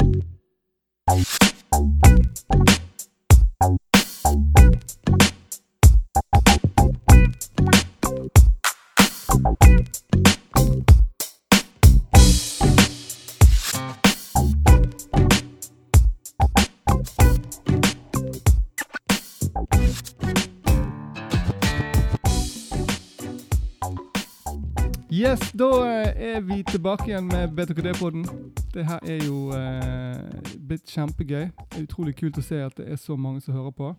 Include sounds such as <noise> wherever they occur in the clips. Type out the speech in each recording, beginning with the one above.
Yes, da er vi tilbake igjen med BTKD-podden. Det her er jo eh, blitt kjempegøy. Det er utrolig kult å se at det er så mange som hører på.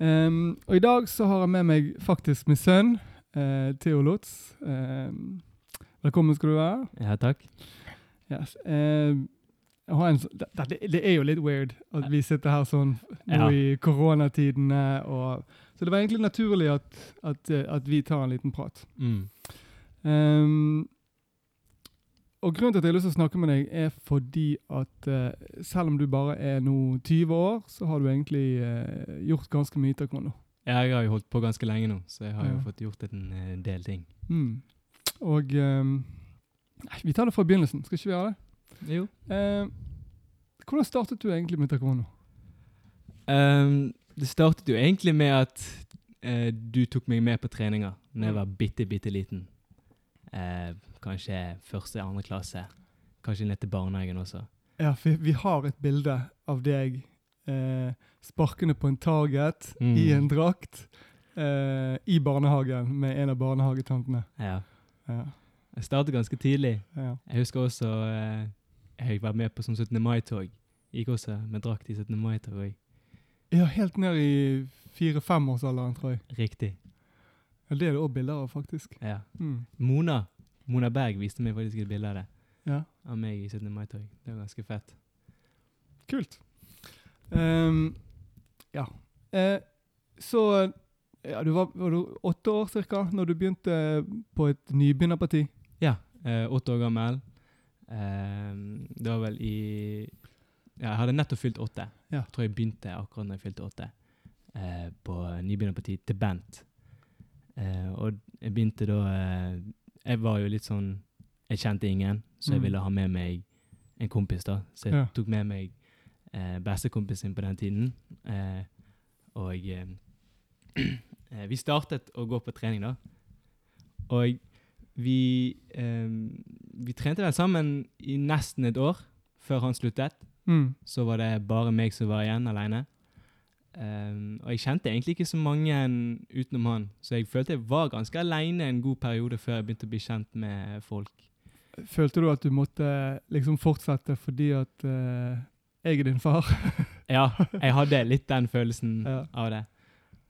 Um, og i dag så har jeg med meg faktisk min sønn, eh, Theo Lutz. Ehm, velkommen skal du være. Ja, takk. Yes. har en, det, det, det er jo litt weird at vi sitter her sånn nå Ja. i koronatidene. Og, så det var egentlig naturlig at, at, eh, at vi tar en liten prat. Mm. Ehm, og grunnen til at jeg har lyst til å snakke med deg, er fordi at uh, selv om du bare er nå 20 år, så har du egentlig uh, gjort ganske mye taekwondo. Ja, jeg har jo holdt på ganske lenge nå, så jeg har jo fått gjort en eh, del ting. Mm. Og um, vi tar det fra begynnelsen, skal ikke vi gjøre det? Jo. Uh, hvordan startet du egentlig med taekwondo? Um, det startet jo egentlig med at du tok meg med på treninger da jeg var bitte, bitte liten. Eh, kanskje første, andre klasse. Kanskje ned til barnehagen også. Ja, for vi har et bilde av deg eh, sparkende på en target Mm. i en drakt eh, i barnehagen med en av barnehagetantene. Ja. Ja, Jeg startet ganske tidlig. ja. Jeg husker også eh, jeg var med på sånn 17. mai-tog. Gikk også med drakt i 17. mai-tog ja helt ned i fire-femårsalderen, tror jeg. Riktig. Ja, det er det òg bilder av, faktisk. Ja. Mm. Mona Mona Berg viste meg faktisk et bilde av det. Ja, Av meg i 17. mai-tog. Det var ganske fett. kult. Um, ja. Uh, så ja, du var, var du åtte år cirka når du begynte på et nybegynnerparti? Ja. Uh, åtte år gammel. Um, det var vel i Ja, jeg hadde nettopp fylt åtte. Ja. Jeg tror jeg begynte akkurat når jeg fylte åtte. uh, på nybegynnerparti til Bent. Uh, og jeg begynte da Jeg var jo litt sånn Jeg kjente ingen, så jeg Mm. ville ha med meg en kompis, da. Så jeg Ja. tok med meg eh, bestekompisen på den tiden. Eh, og eh, <clears throat> eh, vi startet å gå på trening, da. Og vi, eh, vi trente vel sammen i nesten et år før han sluttet. Mm. Så var det bare meg som var igjen alene. Um, og jeg kjente egentlig ikke så mange utenom han, så jeg følte jeg var ganske alene en god periode før jeg begynte å bli kjent med folk. Følte du at du måtte liksom fortsette fordi at uh, jeg er din far? <laughs> Ja, <laughs> jeg hadde litt den følelsen Ja. av det.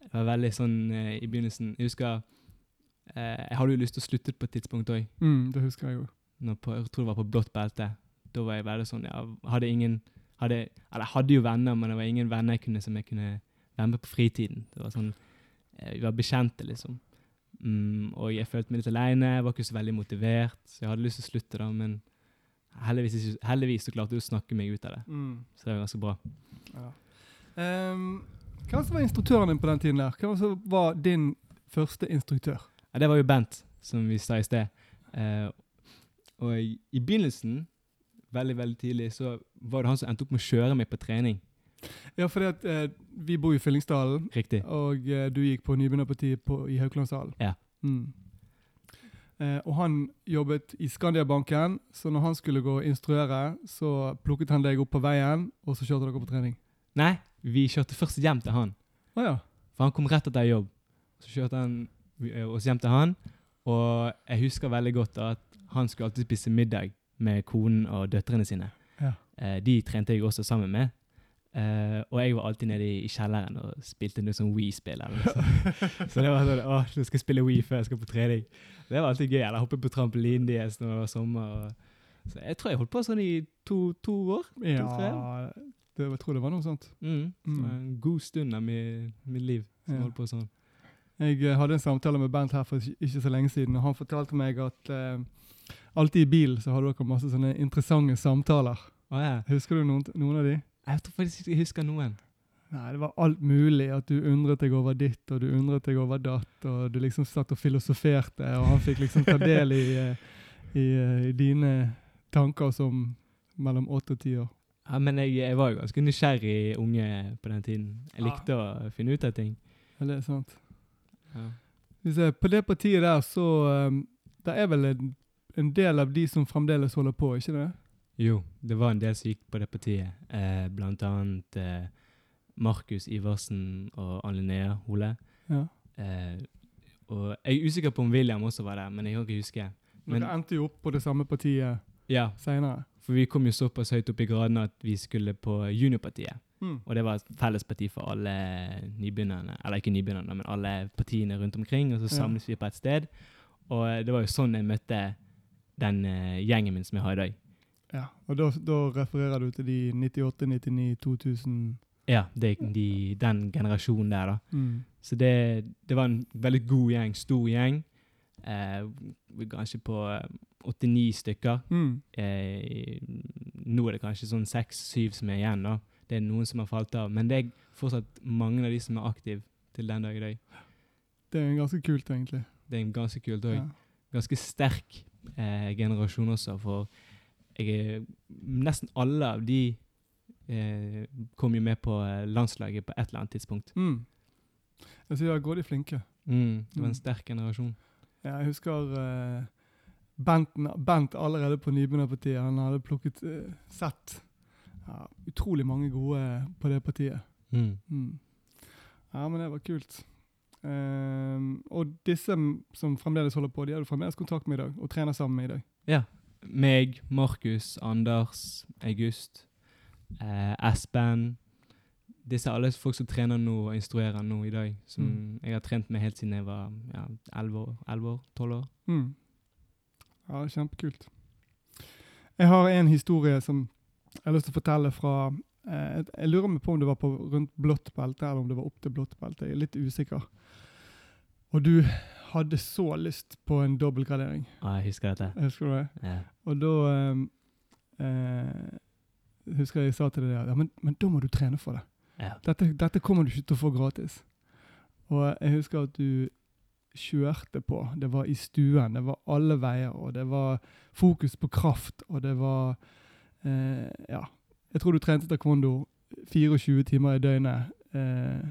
Det var veldig sånn uh, i begynnelsen Jeg husker uh, Jeg hadde jo lyst til å slutte på et tidspunkt òg. Mm, det husker jeg jo. Jeg tror det var på blått belte. Da var jeg veldig sånn Jeg Hadde ingen hadde, Eller jeg hadde jo venner, men det var ingen venner jeg kunne, som jeg kunne være med på fritiden. Det var sånn eh, Vi var bekjente, liksom. Mm, og jeg følte meg litt alene, jeg var ikke så veldig motivert, så jeg hadde lyst til å slutte, da, men heldigvis, heldigvis så klarte jeg å snakke meg ut av det. Mm. Så det var ganske bra. Ja. Ehm, hvem som var instruktøren din på den tiden? der? Hva var din første instruktør? Ja, det var jo Bent, som vi sa i sted. Uh, og i, i begynnelsen, veldig, veldig tidlig, så var det han som endte opp med å kjøre meg på trening. Ja, fordi at eh, vi bor i Fyllingsdalen, Riktig. og eh, du gikk på nybegynnerpartiet på- i Haukelandsdalen. Ja. Mm. Eh, og han jobbet i Skandiabanken, så når han skulle gå og instruere, så plukket han deg opp på veien, og så kjørte dere på trening. Nei, vi kjørte først hjem til han. Å ja. For han kom rett etter jobb. Så kjørte han eh, oss hjem til han, og jeg husker veldig godt at han skulle alltid spise middag med konen og døtrene sine. Ja. Eh, de trente jeg også sammen med. Eh, og jeg var alltid nede i, i kjelleren og spilte noe sånn eller. <laughs> Så det var sånn Å, nå skal jeg spille Wii før jeg skal på trening. Det var alltid gøy. Eller hoppe på trampolinen deres når det var sommer. Og, så jeg tror jeg holdt på sånn i to, to år. ja det, jeg tror det var noe sånt. Mm. Mm. Mm. en god stund av mitt liv som Ja. holdt på sånn. Jeg eh, hadde en samtale med Bernt her for ikke så lenge siden, og han fortalte meg at eh, alltid i bil så hadde dere masse sånne interessante samtaler. Oh, ja. Husker du noen, noen av de? Jeg tror faktisk ikke jeg husker noen. Nei, det var alt mulig. At du undret deg over ditt, og du undret deg over datt, og du liksom satt og filosoferte, og han fikk liksom ta del i, <laughs> eh, i, eh, i dine tanker som mellom åtte og ti år. Ja, men jeg, jeg var jo ganske nysgjerrig unge på den tiden. Jeg Ja. likte å finne ut av ting. Ja, det er sant. Ja. På det partiet der, så um, Det er vel en, en del av de som fremdeles holder på, ikke det? Jo, det var en del som gikk på det partiet. Eh, blant annet eh, Markus Iversen og Ann Linnea Hole. Ja. Eh, og jeg er usikker på om William også var der, men jeg kan ikke huske. Men- Dere endte jo opp på det samme partiet Ja, seinere. for vi kom jo såpass høyt opp i gradene at vi skulle på Juniorpartiet. Mm. Og det var et felles parti for alle nybegynnerne, eller ikke nybegynnerne, men alle partiene rundt omkring. Og så Ja. samles vi på et sted. Og eh, det var jo sånn jeg møtte den eh, gjengen min som jeg har i dag. Ja, og da, da refererer du til de 98, 99, 2000 Ja, de, den generasjonen der, da. mm. Så det, det var en veldig god gjeng, stor gjeng. Eh, kanskje på eh, åtte-ni stykker. Mm. Eh, nå er det kanskje sånn seks-syv som er igjen. da. Det er noen som har falt av. Men det er fortsatt mange av de som er aktive til den dag i dag. Det er ganske kult, egentlig. Det er ganske kult og Ja. ganske sterk eh, generasjon også. For jeg nesten alle av de eh, kom jo med på eh, landslaget på et eller annet tidspunkt. Mm. Jeg sier går de flinke. Mm, det var Mm. en sterk generasjon. Ja, jeg husker eh, Bent, Bent allerede på nybegynnerpartiet. Han hadde plukket eh, sett ja, utrolig mange gode på det partiet. Mm. Mm. Ja, men det var kult. Ehm, og disse som fremdeles holder på, de har du fremdeles kontakt med i dag, og trener sammen med i dag. Ja. Meg, Markus, Anders, August, eh, Espen. Disse er alle folk som trener nå og instruerer nå i dag. Som Mm. jeg har trent med helt siden jeg var ja, 11 år, 12 år. Mm. Ja, kjempekult. Jeg har en historie som jeg har lyst til å fortelle fra eh, Jeg lurer meg på om det var på rundt blått belte, eller om det var opp til blått belte. Jeg er litt usikker. Og du hadde så lyst på en dobbeltgradering. Ja, jeg husker dette. Husker du det? Ja. Og da um, eh, husker jeg jeg sa til deg ja, men, men da må du trene for det. Ja. Dette, dette kommer du ikke til å få gratis. Og jeg husker at du kjørte på. Det var i stuen, det var alle veier, og det var fokus på kraft, og det var eh, Ja. Jeg tror du trente taekwondo 24 timer i døgnet eh,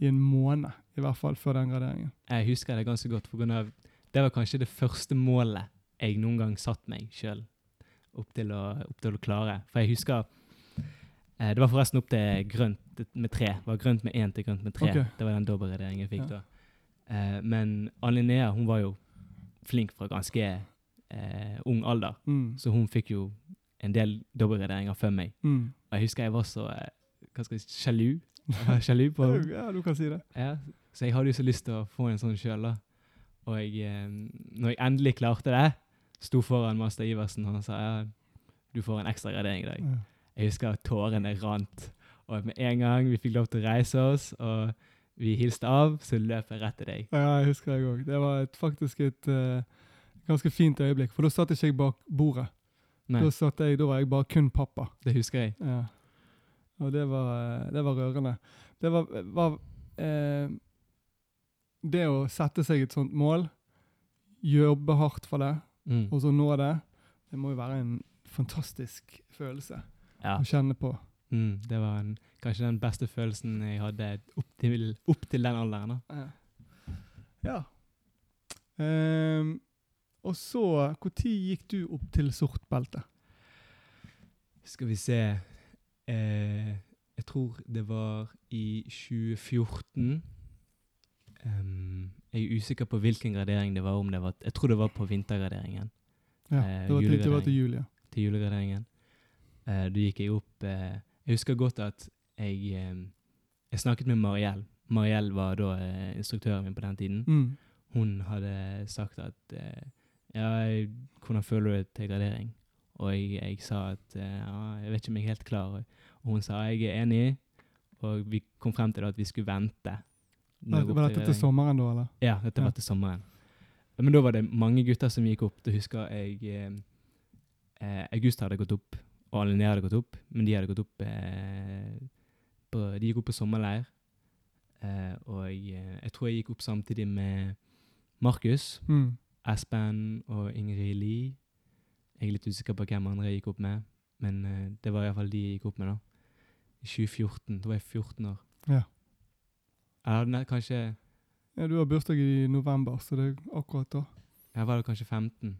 i en måned, i hvert fall, før den graderingen. Jeg husker det ganske godt, for det var kanskje det første målet jeg noen gang satt meg sjøl opp, til å- opp til å klare. For jeg husker eh, Det var forresten opp til grønt med tre. Det var grønt med én til grønt med tre. Okay. Det var den dobbeltgraderingen jeg fikk Ja. da. Eh, men Ann Linnea hun var jo flink fra ganske eh, ung alder, Mm. så hun fikk jo en del dobbeltgraderinger før meg. Mm. Og jeg husker jeg var så eh, hva skal jeg si, sjalu. Jeg var sjalu på henne. Ja, du kan si det. Ja, så jeg hadde jo så lyst til å få en sånn sjøl. Og jeg, eh, når jeg endelig klarte det, sto foran master Iversen, og han sa ja, du får en ekstra gradering i dag. Ja. Jeg husker at tårene rant. Og med en gang vi fikk lov til å reise oss, og vi hilste av, så løp jeg rett til deg. Ja, jeg husker jeg òg. Det var et, faktisk et uh, ganske fint øyeblikk. For da satt ikke jeg bak bordet. Da, satt jeg, da var jeg bare kun pappa. det husker jeg. Ja. Og det var, eh, det var rørende. Det var, var eh, Det å sette seg et sånt mål, jobbe hardt for det, Mm. og så nå det, det må jo være en fantastisk følelse Ja, å kjenne på. mm, det var en, kanskje den beste følelsen jeg hadde opp til, opp til den alderen. da. Ja. ja. Ehm, og så, når gikk du opp til sort belte? Skal vi se eh, Jeg tror det var i 2014. um, jeg er usikker på hvilken gradering det var. om det var, Jeg tror det var på vintergraderingen. Ja, Eh, det var til, det var til jul, ja. Til julegraderingen. Eh, da gikk jeg opp eh, Jeg husker godt at jeg, eh, jeg snakket med Mariell. Mariell var da eh, instruktøren min på den tiden. Mm. Hun hadde sagt at eh, Ja, hvordan føler du deg til gradering? Og jeg, jeg sa at eh, ja, jeg vet ikke om jeg er helt klar. Og hun sa jeg er enig, og vi kom frem til at vi skulle vente. Var, dette til til sommeren da, eller? Ja, dette Ja. var til sommeren. Men da var det mange gutter som gikk opp. Da husker jeg eh, eh, August hadde gått opp, og Linnea hadde gått opp, men de hadde gått opp eh, på, De gikk opp på sommerleir. Eh, og jeg tror jeg gikk opp samtidig med Markus, Mm. Espen og Ingrid Lie. Jeg er litt usikker på hvem andre jeg gikk opp med. Men uh, det var iallfall de jeg gikk opp med, da. I 2014. Da var jeg 14 år. Ja. Eller nei, kanskje Ja, du har bursdag i november, så det er akkurat da. Jeg var da kanskje 15.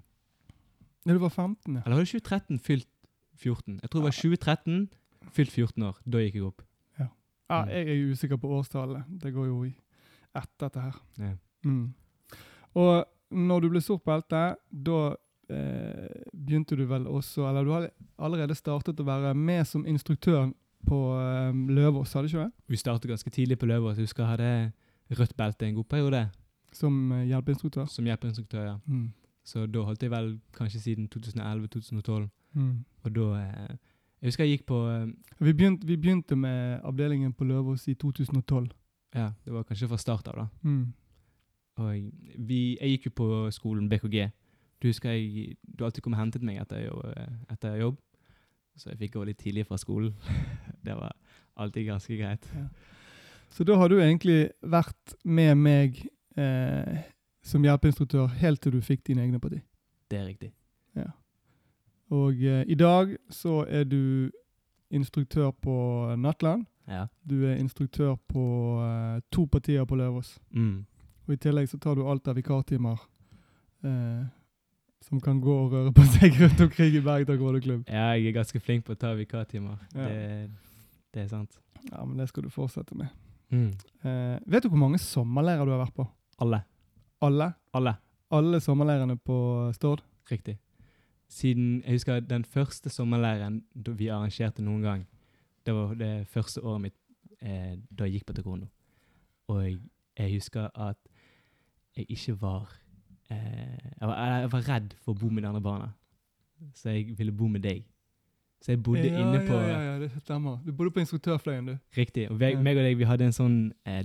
Ja, du var 15, ja. Eller var det 2013 fylt 14? Jeg tror det var 2013 fylt 14 år. Da gikk jeg opp. Ja, ja jeg er usikker på årstallet. Det går jo i ett, dette her. Ja. Mm. Og når du ble sort belte, da begynte du vel også Eller du har allerede startet å være med som instruktør på eh, Løvås, hadde du ikke det? Vi startet ganske tidlig på Løvås. Jeg husker jeg hadde rødt belte en god periode Som eh, hjelpeinstruktør. som hjelpeinstruktør. ja. Mm. Så da holdt jeg vel kanskje siden 2011-2012. Mm. Og da eh, Jeg husker jeg gikk på eh, Vi, begynte, vi begynte med avdelingen på Løvås i 2012. Ja, det var kanskje fra start av, da. Mm. Og vi, jeg gikk jo på skolen BKG. Du jeg, du alltid kom og hentet meg etter, eh, etter jobb. Så jeg fikk gå litt tidlig fra skolen. <laughs> det var alltid ganske greit. Så da har du egentlig vært med meg eh, som hjelpeinstruktør helt til du fikk dine egne parti. Det er riktig. Og eh, i dag så er du instruktør på Nattland. Ja. Du er instruktør på eh, to partier på Løvås. Mm. Og i tillegg så tar du alt av vikartimer eh, som kan gå og røre på seg <laughs> rundt omkring i Bergdal gårdeklubb. ja, jeg er ganske flink på å ta vikartimer. Ja. Det, det er sant. Ja, men det skal du fortsette med. Mm. Eh, vet du hvor mange sommerleirer du har vært på? Alle. Alle? Alle. Alle sommerleirene på Stord? Riktig. Siden Jeg husker den første sommerleiren vi arrangerte noen gang. Det var det første året mitt eh, da jeg gikk på taekwondo. Og jeg, jeg husker at jeg ikke var jeg, var jeg var redd for å bo med de andre barna. Så jeg ville bo med deg. Så jeg bodde ja, inne på Ja, ja, ja, det stemmer. Du bodde på instruktørfløyen, du. Riktig. Og jeg, Ja. meg og deg vi hadde en sånn eh,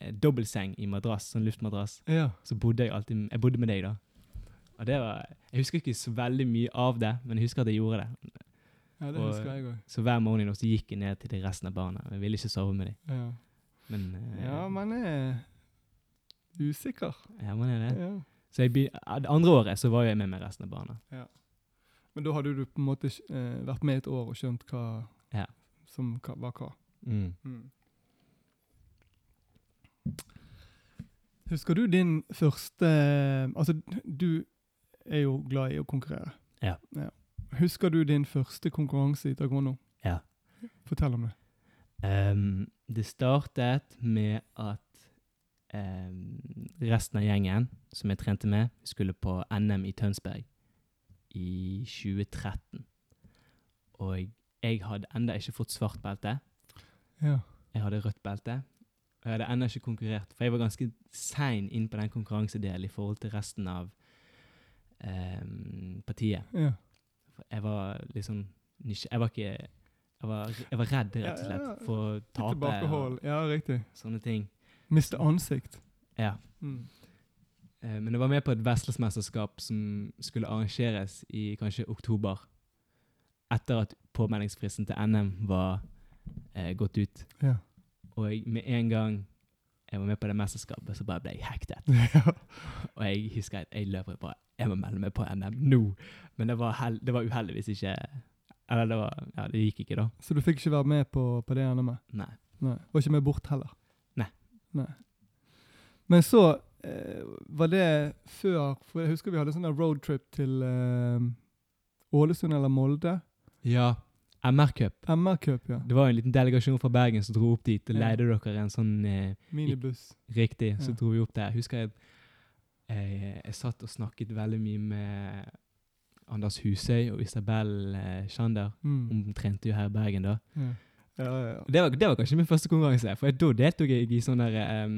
eh, dobbeltseng i madrass, sånn luftmadrass. Ja. Så bodde jeg alltid Jeg bodde med deg, da. Og det var Jeg husker ikke så veldig mye av det, men jeg husker at jeg gjorde det. ja, det Og- husker jeg også. Så hver morgen så gikk jeg ned til de resten av barna. Jeg ville ikke sove med dem. Ja. Men eh, ja, man er usikker. ja, man er det. Ja. Så det andre året så var jeg med med resten av barna. Men da hadde du på en måte eh, vært med et år og skjønt hva Ja. som hva, var hva. Mm. Mm. Husker du din første Altså, du er jo glad i å konkurrere. Ja. Husker du din første konkurranse i taekwondo? Ja. Fortell om det. Um, det startet med at resten av gjengen som jeg trente med, skulle på NM i Tønsberg i 2013. Og jeg hadde enda ikke fått svart belte. Ja. Jeg hadde rødt belte. Og jeg hadde ennå ikke konkurrert, for jeg var ganske sein inn på den konkurransedelen i forhold til resten av ehm, partiet. ja. Jeg var liksom Jeg var ikke jeg var, jeg var redd, rett og slett, for å tape og Ja, riktig. sånne ting. Miste ansikt. Ja. Mm. Eh, Men jeg var med på et Veslesmesterskap som skulle arrangeres i kanskje oktober. Etter at påmeldingsfristen til NM var eh, gått ut. Ja. Og jeg, med en gang jeg var med på det mesterskapet, så bare ble jeg hektet. <laughs> ja. Og jeg husker at jeg løp og bare Jeg må melde meg på NM nå! Men det var, hel, det var uheldigvis ikke Eller det var Ja, det gikk ikke, da. Så du fikk ikke være med på, på det NM-et? Nei. Nei. Var ikke med bort heller? Nei. Men så eh, var det før For jeg husker vi hadde sånn roadtrip til eh, Ålesund eller Molde. Ja. MR-cup. MR-cup, ja. Det var en liten delegasjon fra Bergen som dro opp dit og Ja. leide dere en sånn eh, Minibuss. Riktig, så Ja. dro vi opp der. Husker jeg jeg, jeg satt og snakket veldig mye med Anders Husøy og Isabel eh, Schander. Mm. Hun trente jo her i Bergen da. Ja. Ja. Det var, det var kanskje min første konkurranse, for da deltok jeg i sånn der um,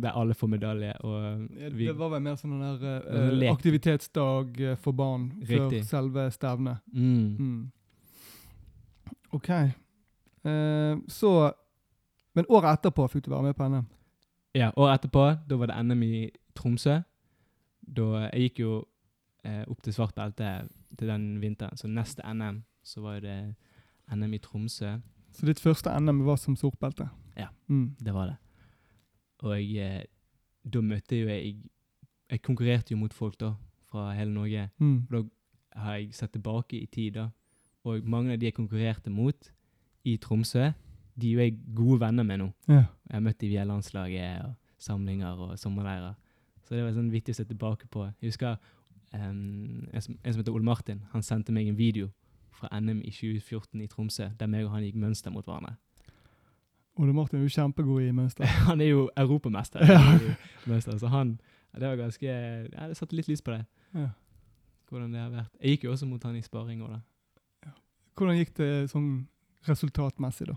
der alle får medalje. Vi, Det var vel mer sånn der, uh, aktivitetsdag eh, for barn Riktig. før selve stevnet. mm, Mm. OK. Uh, så Men året etterpå fikk du være med på NM. Ja, Året etterpå, da var det NM i Tromsø. Da, jeg gikk jo uh, opp til svart belte til den vinteren, så neste NM så var det NM i Tromsø. Så ditt første NM var som sortbelte? Ja. Mm. Det var det. Og eh, da møtte jo jeg Jeg konkurrerte jo mot folk da, fra hele Norge. Mm. Da har jeg sett tilbake i tid da, Og mange av de jeg konkurrerte mot i Tromsø, de er jo jeg gode venner med nå. Ja. Jeg har møtt dem via landslaget og samlinger og sommerleirer. Så det var sånn viktig å se tilbake på. Jeg husker um, en, som, en som heter Ole Martin. Han sendte meg en video fra NM i 2014 i Tromsø, der meg og han gikk mønster mot hverandre. Ole Martin er jo kjempegod i mønster. <laughs> Han er jo europamester Ja. i mønster, så han Det var ganske Ja, det satte litt lys på det. Ja. Hvordan det har vært. Jeg gikk jo også mot han i sparing òg, da. Hvordan gikk det sånn resultatmessig, da?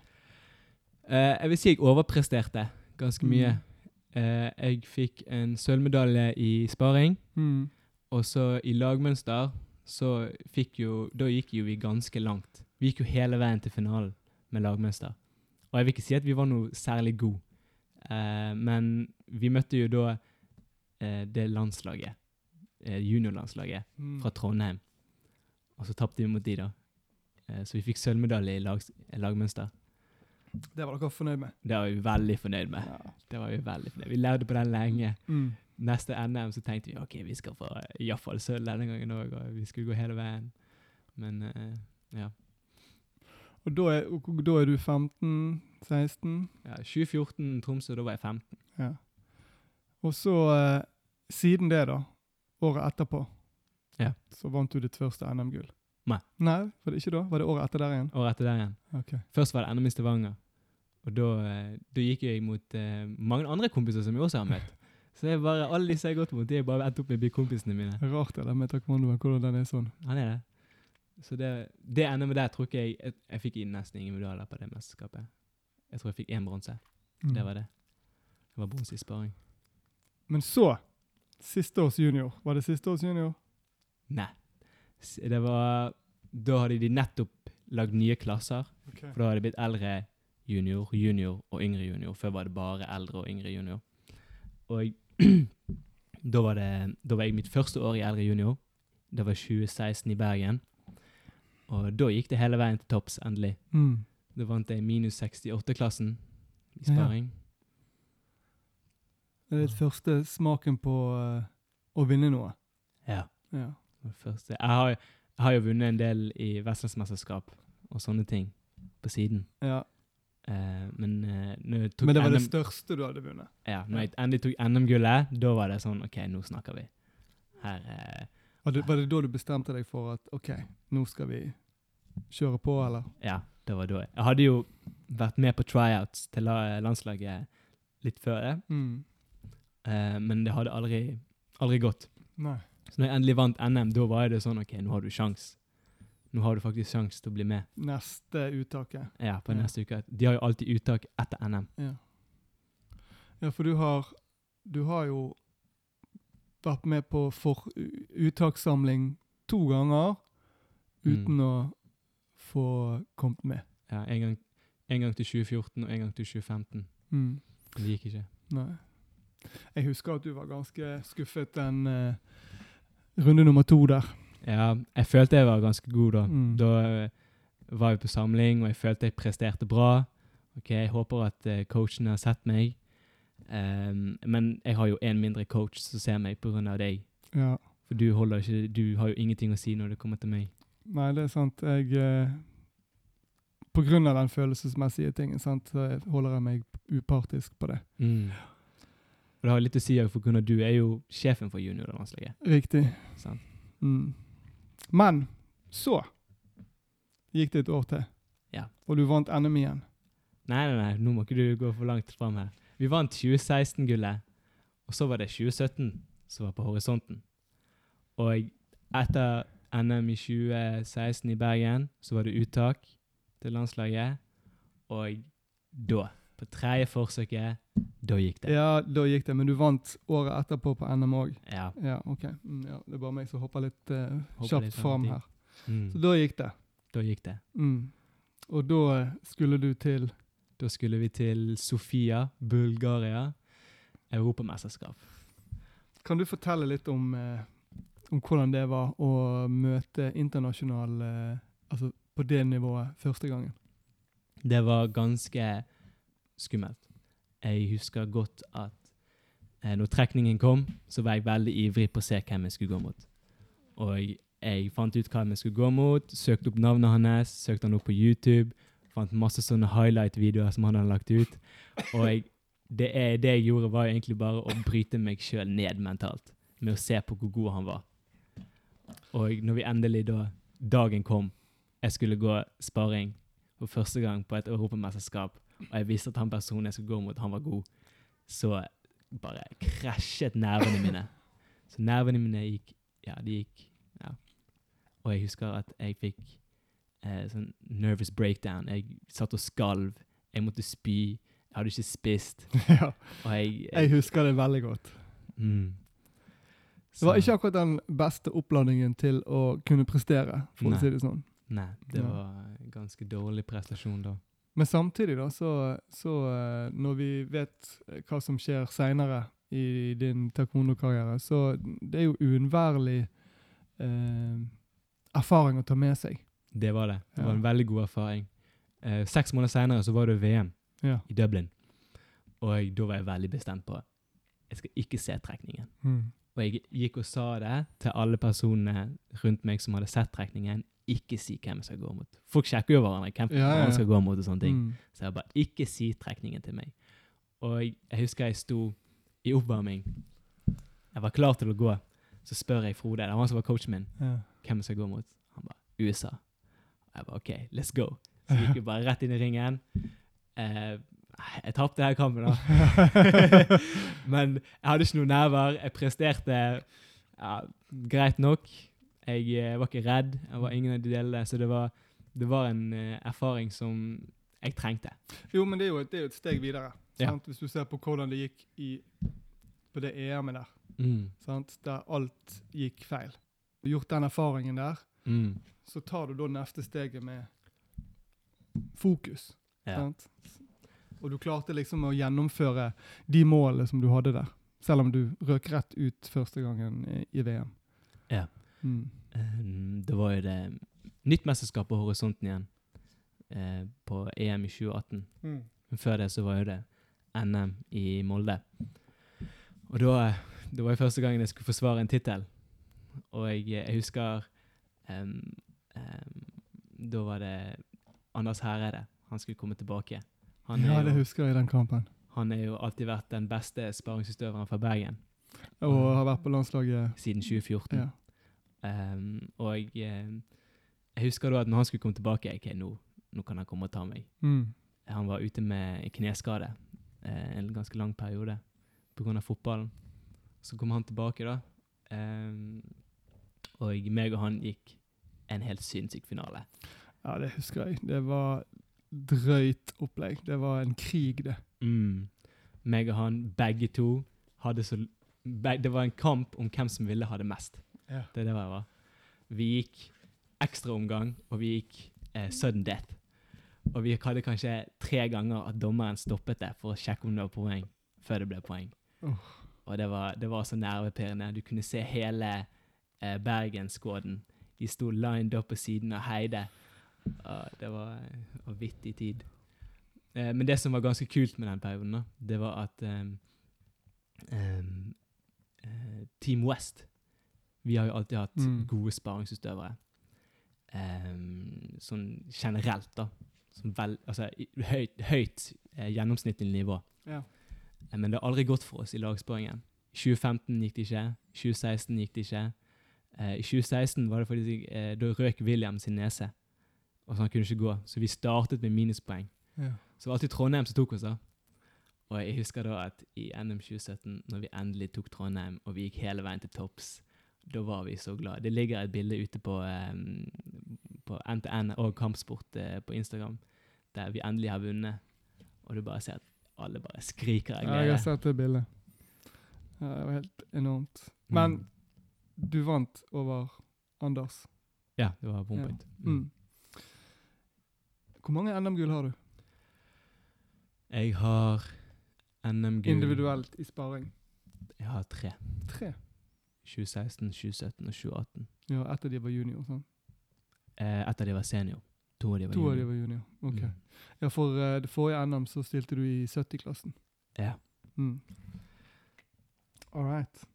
Uh, jeg vil si jeg overpresterte ganske mye. Mm. Eh, jeg fikk en sølvmedalje i sparing, Mm. og så i lagmønster så fikk jo Da gikk jo vi ganske langt. Vi gikk jo hele veien til finalen med lagmønster. Og jeg vil ikke si at vi var noe særlig gode, eh, men vi møtte jo da eh, det landslaget, eh, juniorlandslaget Mm. fra Trondheim. Og så tapte vi mot de, da. Eh, så vi fikk sølvmedalje i lag, lagmønster. Det var dere fornøyd med? Det var vi veldig fornøyd med. Ja. Det var vi veldig fornøyd. Vi levde på den lenge. Mm. Neste NM så tenkte vi ok, vi skal få iallfall sølv denne gangen òg, og vi skulle gå hele veien. Men uh, ja. Og da er, og da er du 15-16? ja. 2014 Tromsø, da var jeg 15. Ja. Og så, uh, siden det da, året etterpå, Ja. så vant du ditt første NM-gull. Nei. Nei, var det ikke da? Var det året etter der igjen? Året etter der igjen. Okay. Først var det NM i Stavanger. Og da, eh, da gikk jeg mot uh, mange andre kompiser som jeg også har møtt. Så det er bare, alle disse jeg har gått mot, de er bare endt opp med å bli kompisene mine. Rart det der med taekwondoen, hvordan den er sånn. Han er det. Så det, det NM-et der tror ikke jeg jeg, jeg fikk inn nesten ingen medaljer på det mesterskapet. Jeg tror jeg fikk én bronse. Mm. Det var det. Det var bronse i sparing. Men så, siste års junior. Var det siste års junior? Nei. Det var Da hadde de nettopp lagd nye klasser. For da hadde det blitt eldre junior, junior og yngre junior. Før var det bare eldre og yngre junior. Og da var det Da var jeg mitt første år i eldre junior. Det var 2016 i Bergen. Og da gikk det hele veien til topps, endelig. Mm. Da vant jeg minus 68-klassen i Ja. sparing. Det er ditt første smaken på uh, å vinne noe. Ja. Ja. første. Jeg, har, jeg har jo vunnet en del i vestlandsmesterskap og sånne ting på siden. ja. Eh, men uh, Men det var det største du hadde vunnet. Ja, når jeg endelig tok NM-gullet, da var det sånn OK, nå snakker vi. Her uh, Var det, var det da du bestemte deg for at OK, nå skal vi kjøre på, eller? Ja, det var da. Jeg hadde jo vært med på tryouts til landslaget litt før det, Mm. men det hadde aldri, aldri gått. Nei. Så når jeg endelig vant NM, da var det sånn OK, nå har du sjans. Nå har du faktisk sjanse til å bli med. Neste uttaket. Ja, på Ja. neste uke. De har jo alltid uttak etter NM. Ja. ja, for du har Du har jo vært med på for uttakssamling to ganger uten å få kommet med. Ja, en gang, en gang til 2014 og en gang til 2015. Mm. Det gikk ikke. Nei. Jeg husker at du var ganske skuffet den uh, runde nummer to der. Ja, jeg følte jeg var ganske god da. Mm. Da eh, var vi på samling, og jeg følte jeg presterte bra. Ok, Jeg håper at uh, coachen har sett meg. Um, men jeg har jo en mindre coach som ser meg pga. deg. Ja. For du, ikke, du har jo ingenting å si når det kommer til meg. Nei, det er sant. Jeg uh, På grunn av den følelsesmessige tingen, sant, så holder jeg meg upartisk på det. Og det har litt å si for grunn av du er jo sjefen for juniorlandslaget. Riktig. Sant? Mm. Men så gikk det et år til, Ja. og du vant NM igjen. Nei, nei, nei, nå må ikke du gå for langt fram her. Vi vant 2016-gullet, og så var det 2017 som var på horisonten. Og etter NM i 2016 i Bergen, så var det uttak til landslaget, og da, på tredje forsøket, da gikk det. Ja, da gikk det, men du vant året etterpå på NM òg. Ja. Ja, ok. Mm, ja, det er bare meg som hopper litt uh, Hopper kjapt litt fram her. Mm. Så da gikk det. da gikk det. Mm. Og da eh, skulle du til Da skulle vi til Sofia, Bulgaria, Europamesterskap. Kan du fortelle litt om, eh, om hvordan det var å møte internasjonal eh, Altså på det nivået første gangen? Det var ganske skummelt. Jeg husker godt at eh, når trekningen kom, så var jeg veldig ivrig på å se hvem jeg skulle gå mot. Og Jeg fant ut hva jeg skulle gå mot, søkte opp navnet hans, søkte han opp på YouTube. Fant masse sånne highlight-videoer som han hadde lagt ut. Og jeg, det, er, det jeg gjorde, var egentlig bare å bryte meg sjøl ned mentalt. Med å se på hvor god han var. Og når vi endelig da Dagen kom, jeg skulle gå sparing for første gang på et europamesterskap, og jeg visste at han personen jeg skulle gå mot, han var god, så bare krasjet nervene mine. Så nervene mine gikk Ja, de gikk Ja. Og jeg husker at jeg fikk eh, sånn nervous breakdown. Jeg satt og skalv. Jeg måtte spy. Jeg hadde ikke spist. <laughs> ja. Og jeg, Jeg husker det veldig godt. mm. Det var ikke akkurat den beste oppladningen til å kunne prestere, for Nei. å si det sånn. Nei, det var ganske dårlig prestasjon da. Men samtidig, da, så, så eh, når vi vet eh, hva som skjer seinere i din taekwondo-karriere, så det er jo uunnværlig eh, erfaring å ta med seg. Det var det. Det var en veldig god erfaring. Eh, seks måneder senere så var det VM Ja. i Dublin. Og da var jeg veldig bestemt på jeg skal ikke se trekningen. Mm. Og jeg gikk og sa det til alle personene rundt meg som hadde sett trekningen. Ikke si hvem jeg skal gå mot. Folk sjekker jo hverandre hvem Ja, ja, ja. skal gå mot. og sånne ting. Mm. Så jeg bare ikke si trekningen til meg. Og jeg, jeg husker jeg sto i oppvarming. Jeg var klar til å gå. Så spør jeg Frode, det var han som var coachen min, Ja. hvem jeg skal gå mot. Han bare USA. Jeg bare OK, let's go. Så gikk vi bare rett inn i ringen. Eh, jeg tapte denne kampen, da. <laughs> <laughs> Men jeg hadde ikke noen nerver. Jeg presterte ja, greit nok. Jeg eh, var ikke redd. Jeg var ingen av de delene. Så det var, det var en eh, erfaring som jeg trengte. Jo, men det er jo et, det er jo et steg videre. Ja. Sant? Hvis du ser på hvordan det gikk i, på det EM-et der, Mm. sant? der alt gikk feil. Du har gjort den erfaringen der, Mm. så tar du da neste steget med fokus. Ja. Sant? Og du klarte liksom å gjennomføre de målene som du hadde der. Selv om du røk rett ut første gangen i, i VM. Ja. Mm. Um, det var jo det nytt mesterskap på horisonten igjen eh, på EM i 2018. Mm. Men før det så var jo det NM i Molde. Og da det var jo første gangen jeg skulle forsvare en tittel. Og jeg, jeg husker um, um, Da var det Anders Hereide. Han skulle komme tilbake. Han, Ja, er det jo, husker jeg i den kampen. han har jo alltid vært den beste sparringsutøveren fra Bergen Og har vært på landslaget. siden 2014. Ja. Em, og jeg, jeg husker da at når han skulle komme tilbake Ok, nå, nå kan han komme og ta meg. Mm. Han var ute med kneskade uh, en ganske lang periode pga. fotballen. Så kom han tilbake, da. Um, og meg og han gikk en helt sinnssyk finale. ja, det husker jeg. Det var drøyt opplegg. Det var en krig, det. Mm. Meg og han, begge to, hadde så be Det var en kamp om hvem som ville ha det mest. Ja. Det er det jeg var. Vi gikk ekstraomgang, og vi gikk eh, sudden death. Og vi hadde kanskje tre ganger at dommeren stoppet det for å sjekke om det var poeng, før det ble poeng. Oh. Og det var, det var så nervepirrende. Du kunne se hele eh, Bergenskåden. De sto lined up på siden av Heide. Og det var en vittig tid. Eh, men det som var ganske kult med den perioden, da, det var at um, um, Team West Vi har jo alltid hatt Mm. gode sparingsutøvere. Um, sånn generelt, da. Som vel, altså, høyt, høyt eh, gjennomsnittlig nivå. Ja. Eh, Men det har aldri gått for oss i lagsparingen. I 2015 gikk det ikke. 2016 gikk det ikke. Eh, I 2016 var det faktisk eh, Da røk William sin nese, og så han kunne ikke gå. Så vi startet med minuspoeng. Ja. Så det var alltid Trondheim som tok oss, da. Og jeg husker da at i NM 2017, når vi endelig tok Trondheim, og vi gikk hele veien til topps, da var vi så glad. Det ligger et bilde ute på, um, på NTN og Kampsport uh, på Instagram, der vi endelig har vunnet. Og du bare ser at alle bare skriker av Ja, jeg har sett det bildet. Ja, det var helt enormt. Mm. Men du vant over Anders. Ja, det var one Ja. point. Mm. Hvor mange NM-gull har du? Jeg har NM-gull Individuelt i sparing? Jeg har tre. Tre. 2016, 2017 og 2018. Ja, Etter de var junior. sant? Eh, etter de var senior. To av de var To av de junior. var junior. Ok. Mm. Ja, for uh, det forrige NM så stilte du i 70-klassen. Ja. Mm. All right.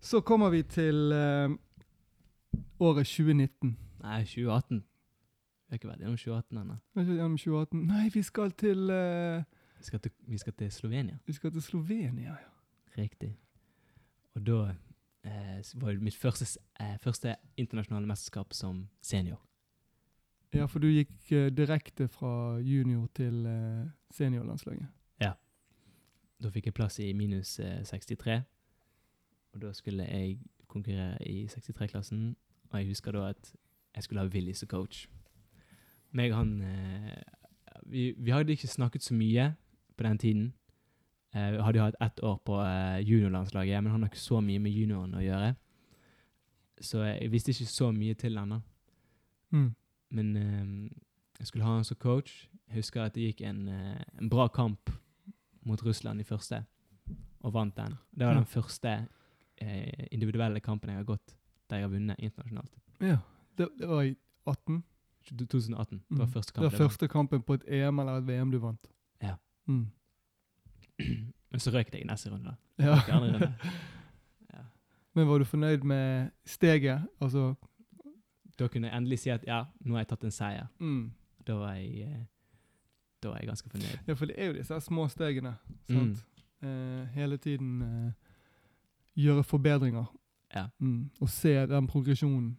Så kommer vi til uh, året 2019. Nei, 2018. Vi har ikke vært gjennom 2018 ennå. Er gjennom 2018? Nei, vi skal til uh, Vi, skal til- vi skal til Slovenia. Vi skal til Slovenia, ja. Riktig. Og da eh, var mitt første, eh, første internasjonale mesterskap som senior. Ja, for du gikk eh, direkte fra junior til eh, seniorlandslaget. Da fikk jeg plass i minus eh, 63. Og da skulle jeg konkurrere i 63-klassen. Og jeg husker da at jeg skulle ha Willy som coach. Meg og han eh, vi, vi hadde ikke snakket så mye på den tiden. Eh, vi hadde jo hatt ett år på uh, juniorlandslaget, men han har ikke så mye med juniorene å gjøre. Så jeg visste ikke så mye til han da. Mm. Men uh, jeg skulle ha han som coach. Jeg husker at det gikk en, eh, en bra kamp mot Russland i første, og vant den. Det var den første eh, individuelle kampen jeg har gått der jeg har vunnet internasjonalt. Ja, det, det var i 18. 2018. Det var Mm. første Det var første kampen på et EM eller et VM du vant. Ja. Mm. <clears throat> Men så røyk jeg i neste runde. Ja. Runde. <laughs> Ja. Men var du fornøyd med steget? Altså Da kunne jeg endelig si at ja, nå har jeg tatt en seier. mm. Da var jeg, eh, da var jeg ganske fornøyd. Ja, for det er jo disse små stegene. Mm. Eh, hele tiden eh, gjøre forbedringer. Ja. Mm. Og se den progresjonen.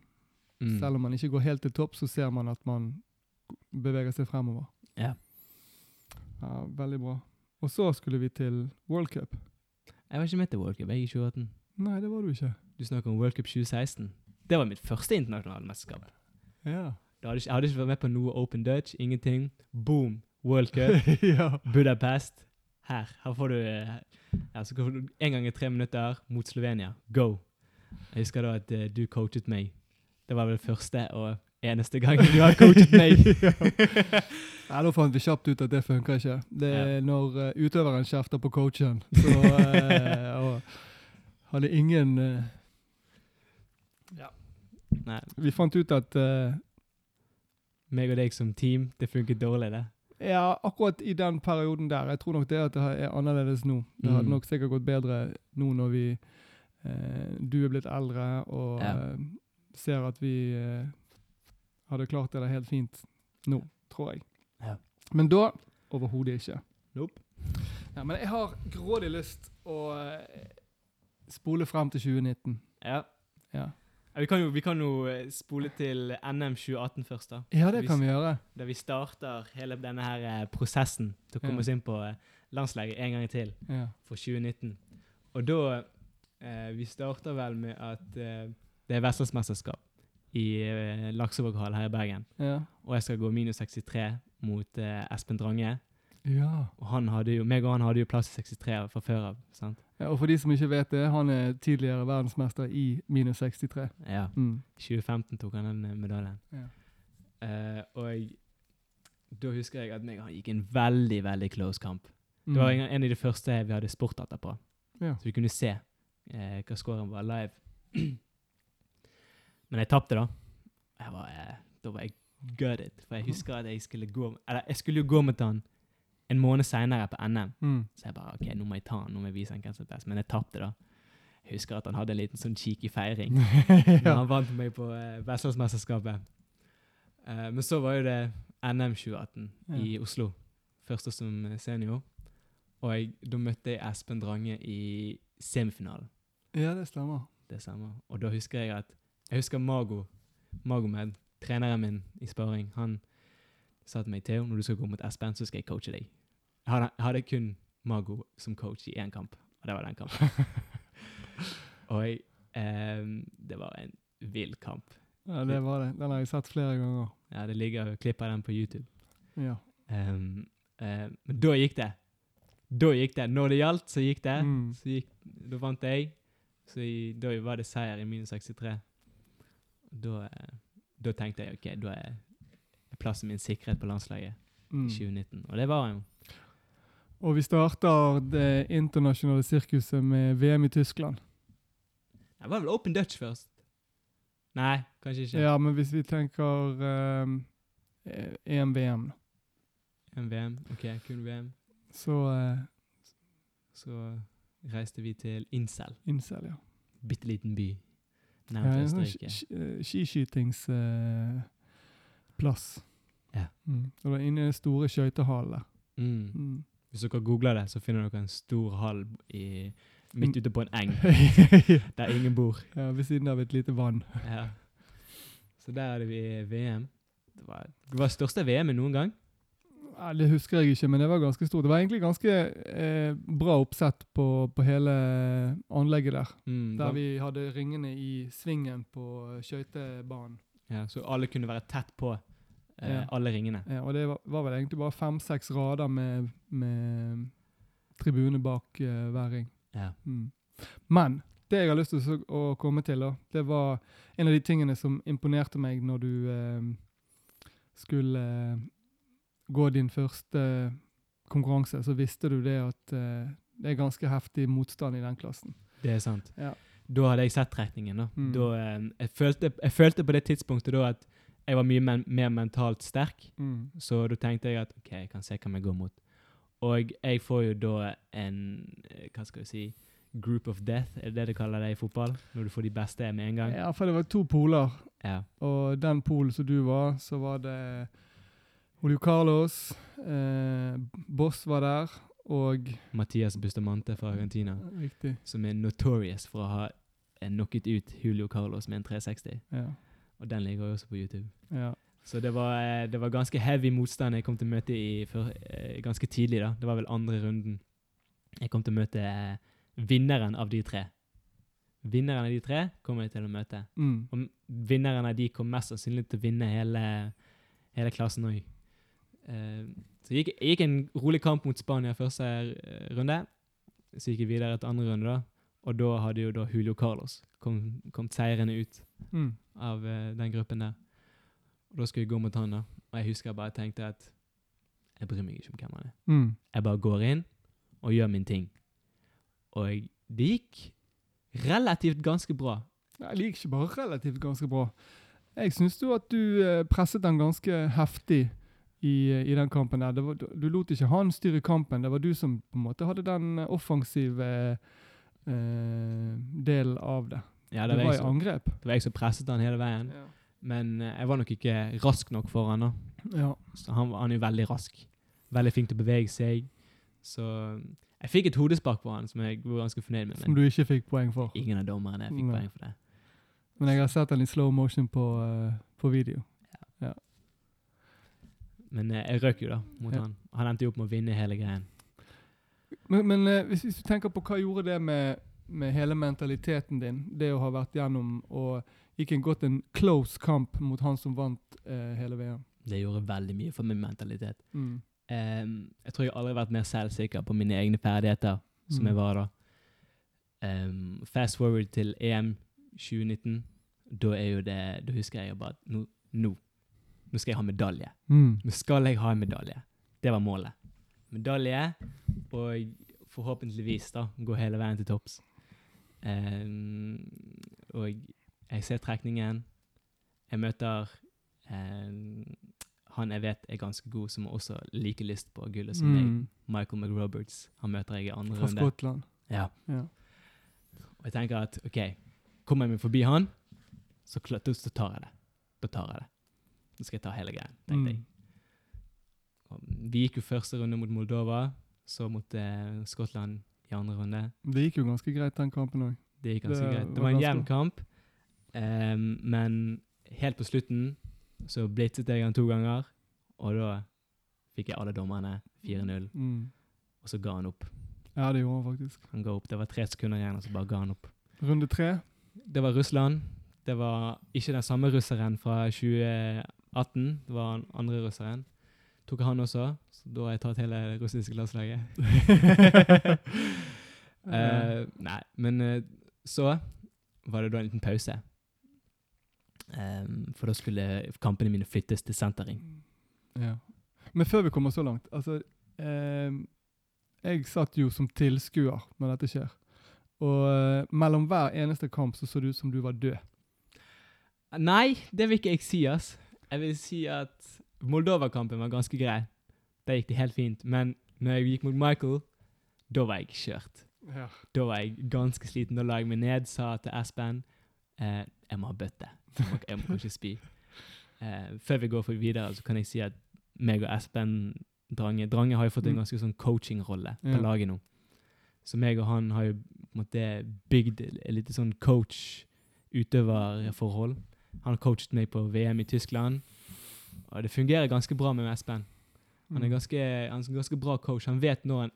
Mm. Selv om man ikke går helt til topp, så ser man at man beveger seg fremover. Ja. Ja, veldig bra. Og så skulle vi til World Cup. Jeg var ikke med til World Cup jeg i 2018. Nei, det var du ikke. Du snakker om World Cup 2016. Det var mitt første internasjonale mesterskap. Ja. Hadde ikke, jeg hadde ikke vært med på noe Open Dutch, ingenting. Boom! World Cup, <laughs> ja. Budapest. Her. Her får du ja, så får du en gang i tre minutter mot Slovenia. Go! Jeg husker da at uh, du coachet meg. Det var vel første og eneste gang du har coachet meg. <laughs> Ja, <laughs> Da fant vi kjapt ut at det funker ikke. Det er Ja. når uh, utøveren kjefter på coachen. Så uh, og hadde ingen eh, Nei, Vi fant ut at uh, meg og deg som team, det funket dårlig, det. Ja, akkurat i den perioden der. Jeg tror nok det at det er annerledes nå. Det hadde Mm. nok sikkert gått bedre nå når vi eh, Du er blitt eldre og Ja. eh, ser at vi eh, hadde klart det helt fint nå, tror jeg. Ja. Men da overhodet ikke. Nope. Ja, men jeg har grådig lyst å eh, spole frem til 2019. Ja. Ja, Vi kan, jo, vi kan jo eh, spole til NM 2018 først, da. ja det vi, kan vi gjøre. Der vi starter hele denne her eh, prosessen til å komme Ja. oss inn på landslaget en gang til Ja. for 2019. Og da eh, Vi starter vel med at eh, det er Vestlandsmesterskap i eh, Laksevåghallen her i Bergen. Ja. Og jeg skal gå minus 63 mot eh, Espen Drange. ja. Og han hadde jo, meg og han hadde jo plass i 63 fra før av. sant? Ja, og for de som ikke vet det, han er tidligere verdensmester i minus 63. Ja. Mm. 2015 tok han den medaljen. Ja. Eh, og da husker jeg at meg og han gikk en veldig, veldig close kamp. Mm. Det var en, en av de første vi hadde sport på. Ja. Så vi kunne se eh, hva scoren var live. <clears throat> Men jeg tapte, da. Jeg var, eh, da var jeg gutted. For jeg husker at jeg skulle gå Eller jeg skulle jo gå mot han en måned seinere på NM. Mm. Så jeg bare OK, nå må jeg ta han, nå må jeg vise han hvem som er best. Men jeg tapte, da. Jeg husker at han hadde en liten sånn cheeky feiring. <laughs> Når ja. han vant meg på eh, Vestlandsmesterskapet. Uh, men så var jo det NM 2018 i Oslo. Første som eh, senior. Og jeg, da møtte jeg Espen Drange i semifinalen. ja, det stemmer. Det stemmer. Og da husker jeg at Jeg husker Mago, Magomed, treneren min i sparing, han sa til meg Theo, når du skal gå mot Espen, så skal jeg coache deg. Jeg hadde, jeg hadde kun Mago som coach i én kamp, og det var den kampen. <laughs> og jeg, ehm, det var en vill kamp. Ja, det var det. Den har jeg sett flere ganger. Ja, det ligger klipp av den på YouTube. Ja. Um, eh, men da gikk det. Da gikk det. Når det gjaldt, så gikk det. Mm. Så gikk, da vant jeg. Så i, da var det seier i minus 63. Da, eh, da tenkte jeg ok, da er plassen min sikret på landslaget Mm. i 2019. Og det var han jo. Og vi starter det internasjonale sirkuset med VM i Tyskland. Det var vel Open Dutch først? Nei, kanskje ikke. Ja, men hvis vi tenker um, EM-VM, En VM. Ok, kun VM. så uh, Så reiste vi til Incel. Incel, ja. Bitte liten by Sånn Østerrike. sk- Skiskytingsplass. Ja. Mm. Og det er inne i den store skøytehallen. Mm. Mm. Hvis dere googler det, så finner dere en stor hall i, midt ute på en eng <laughs> <laughs> der ingen bor. ja, ved siden av et lite vann. Ja. <laughs> Så der hadde vi VM. Det var det var største VM-et noen gang. Det husker jeg ikke, men det var ganske stort. Det var egentlig ganske eh, bra oppsett på, på hele anlegget der. Mm, Der vi hadde ringene i svingen på skøytebanen. ja, så alle kunne være tett på eh, Ja. alle ringene. Ja, og det var, var vel egentlig bare fem-seks rader med, med tribune bak eh, hver ring. Ja. Mm. Men det jeg har lyst til å, å komme til, da, det var en av de tingene som imponerte meg når du eh, skulle eh, gå din første konkurranse. Så visste du det at eh, det er ganske heftig motstand i den klassen. Det er sant. Ja. Da hadde jeg sett retningen. Da. Mm. Da, eh, jeg, følte, jeg følte på det tidspunktet da at jeg var mye men, mer mentalt sterk, Mm. så da tenkte jeg at ok, jeg kan se hva jeg går mot. Og jeg får jo da en eh, Hva skal jeg si Group of death, er det det de kaller det i fotball? Når du får de beste med en gang? Ja, for det var to poler. Ja. Og den polen som du var, så var det Julio Carlos, eh, Boss var der, og Mathias Bustamante fra Argentina, Riktig. som er notorious for å ha eh, knocket ut Julio Carlos med en 360. Ja. Og den ligger også på YouTube. ja. Så det var, eh, det var ganske heavy motstand jeg kom til å møte i før, eh, ganske tidlig. da. Det var vel andre runden. Jeg kom til å møte vinneren av de tre. Vinneren av de tre kommer jeg til å møte. Mm. Og vinneren av de kom mest sannsynlig til å vinne hele, hele klassen òg. Så jeg gikk, jeg gikk en rolig kamp mot Spania første eh, runde. Så gikk jeg videre til andre runde, da. Og da hadde jo da Julio Carlos kommet kom seirende ut Mm. av eh, den gruppen der. Og da skulle jeg gå mot han, da. Og jeg husker jeg bare tenkte at jeg bryr meg ikke om hvem han er. Mm. Jeg bare går inn og gjør min ting. Og det gikk relativt ganske bra. Jeg liker ikke bare relativt ganske bra. Jeg syns jo at du eh, presset den ganske heftig i, i den kampen der. Det var, du, du lot ikke han styre kampen. Det var du som på en måte hadde den eh, offensive eh, delen av det. Ja, Du det var, var i som, angrep. det var jeg som presset han hele veien. Ja. Men eh, jeg var nok ikke rask nok for han da. ja. Så han, var- han er jo veldig rask. Veldig flink til å bevege seg. Så jeg fikk et hodespark på han som jeg var ganske fornøyd med. Som du ikke fikk poeng for. ingen av dommerne fikk Nei. poeng for det. Men jeg har sett han i slow motion på, uh, på video. Men eh, jeg røk jo da mot Ja. han. Han endte jo opp med å vinne hele greien. Men, men eh, hvis, hvis du tenker på hva gjorde det med, med hele mentaliteten din, det å ha vært gjennom og gikk en gått en close kamp mot han som vant eh, hele VM. Det gjorde veldig mye for min mentalitet. Mm. Um, jeg tror jeg aldri har vært mer selvsikker på mine egne ferdigheter som Mm. jeg var da. Um, fast forward til EM 2019. Da er jo det Da husker jeg jo bare at nå, nå, nå skal jeg ha medalje. Mm. Nå skal jeg ha en medalje. Det var målet. Medalje, og forhåpentligvis da gå hele veien til topps. Um, og jeg ser trekningen. Jeg møter um, han jeg vet er ganske god, som også like lyst på gullet som meg. Mm. Michael McRoberts. Han møter jeg i andre runde. Fra. Skottland. Ja. Ja. Og jeg tenker at OK, kommer jeg meg forbi han, så, så tar jeg det. Da tar jeg det. Så skal jeg ta hele greia, tenkte jeg. Mm. Og Vi gikk jo første runde mot Moldova, så mot eh, Skottland i andre runde. Det gikk jo ganske greit, den kampen òg. Det gikk ganske Det greit. Det var en jevn kamp, um, men helt på slutten så blitzet jeg han to ganger, og da fikk jeg alle dommerne 4-0, Mm. og så ga han opp. Ja, det gjorde han faktisk. Han ga opp. Det var tre sekunder igjen, og så bare ga han opp. Runde tre. Det var Russland. Det var ikke den samme russeren fra 2018. Det var den andre russeren. Tok han også, så da har jeg tatt hele det russiske landslaget. uh, <laughs> nei, men eh, så var det da en liten pause. Um, for da skulle kampene mine flyttes til sentering. Ja. Men før vi kommer så langt altså, eh, Jeg satt jo som tilskuer når dette skjer. Og eh, mellom hver eneste kamp så så det ut som du var død. Nei, det vil ikke jeg si, ass. Jeg vil si at Moldova-kampen var ganske grei. Der gikk det helt fint. Men når jeg gikk mot Michael, da var jeg kjørt. Ja. Da var jeg ganske sliten. Da la jeg meg ned, sa til Espen eh, jeg må ha bøtte. Jeg må, jeg må ikke spy. Eh, før vi går videre, så kan jeg si at meg og Espen Drange Drange har jo fått en Mm. ganske sånn coaching-rolle på Ja. laget nå. Så meg og han har jo på en måte bygd et lite sånn coach-utøverforhold. Han har coachet meg på VM i Tyskland, og det fungerer ganske bra med Espen. Han er ganske, han er ganske bra coach. Han vet når han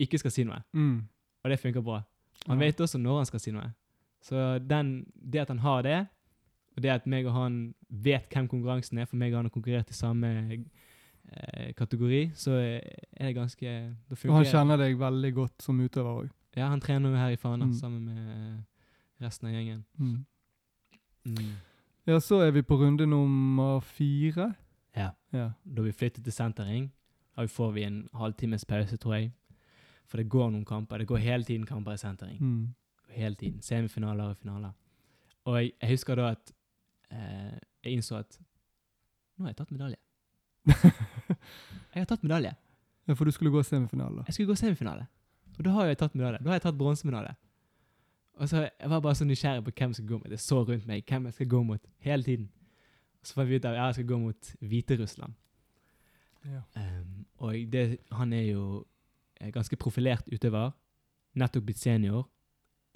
ikke skal si noe, mm. og det funker bra. Han Ja. vet også når han skal si noe. Så den, det at han har det, og det at meg og han vet hvem konkurransen er, for meg og han har konkurrert i samme eh, kategori, så er det ganske Da Og han kjenner deg veldig godt som utøver òg. Ja, han trener jo her i Fana Mm. sammen med resten av gjengen. Mm. Mm. Ja, så er vi på runde nummer fire. Ja. Ja. Da vi flyttet til sentering, da får vi en halvtimes pause, tror jeg. For det går noen kamper. Det går hele tiden kamper i sentering. Mm. hele tiden. Semifinaler og finaler. Og jeg, jeg husker da at eh, jeg innså at nå har jeg tatt medalje. <laughs> Jeg har tatt medalje. ja, for du skulle gå semifinale. Jeg skulle gå semifinale. Og da har jeg tatt medalje. Da har jeg tatt bronsemedalje. Og så Jeg var bare så nysgjerrig på hvem jeg skal gå mot. Jeg så rundt meg hvem jeg skal gå mot hele tiden. Og så fant vi ut at jeg skal gå mot Hviterussland. Ja. Um, og det, han er jo eh, ganske profilert utøver. Nettopp blitt senior.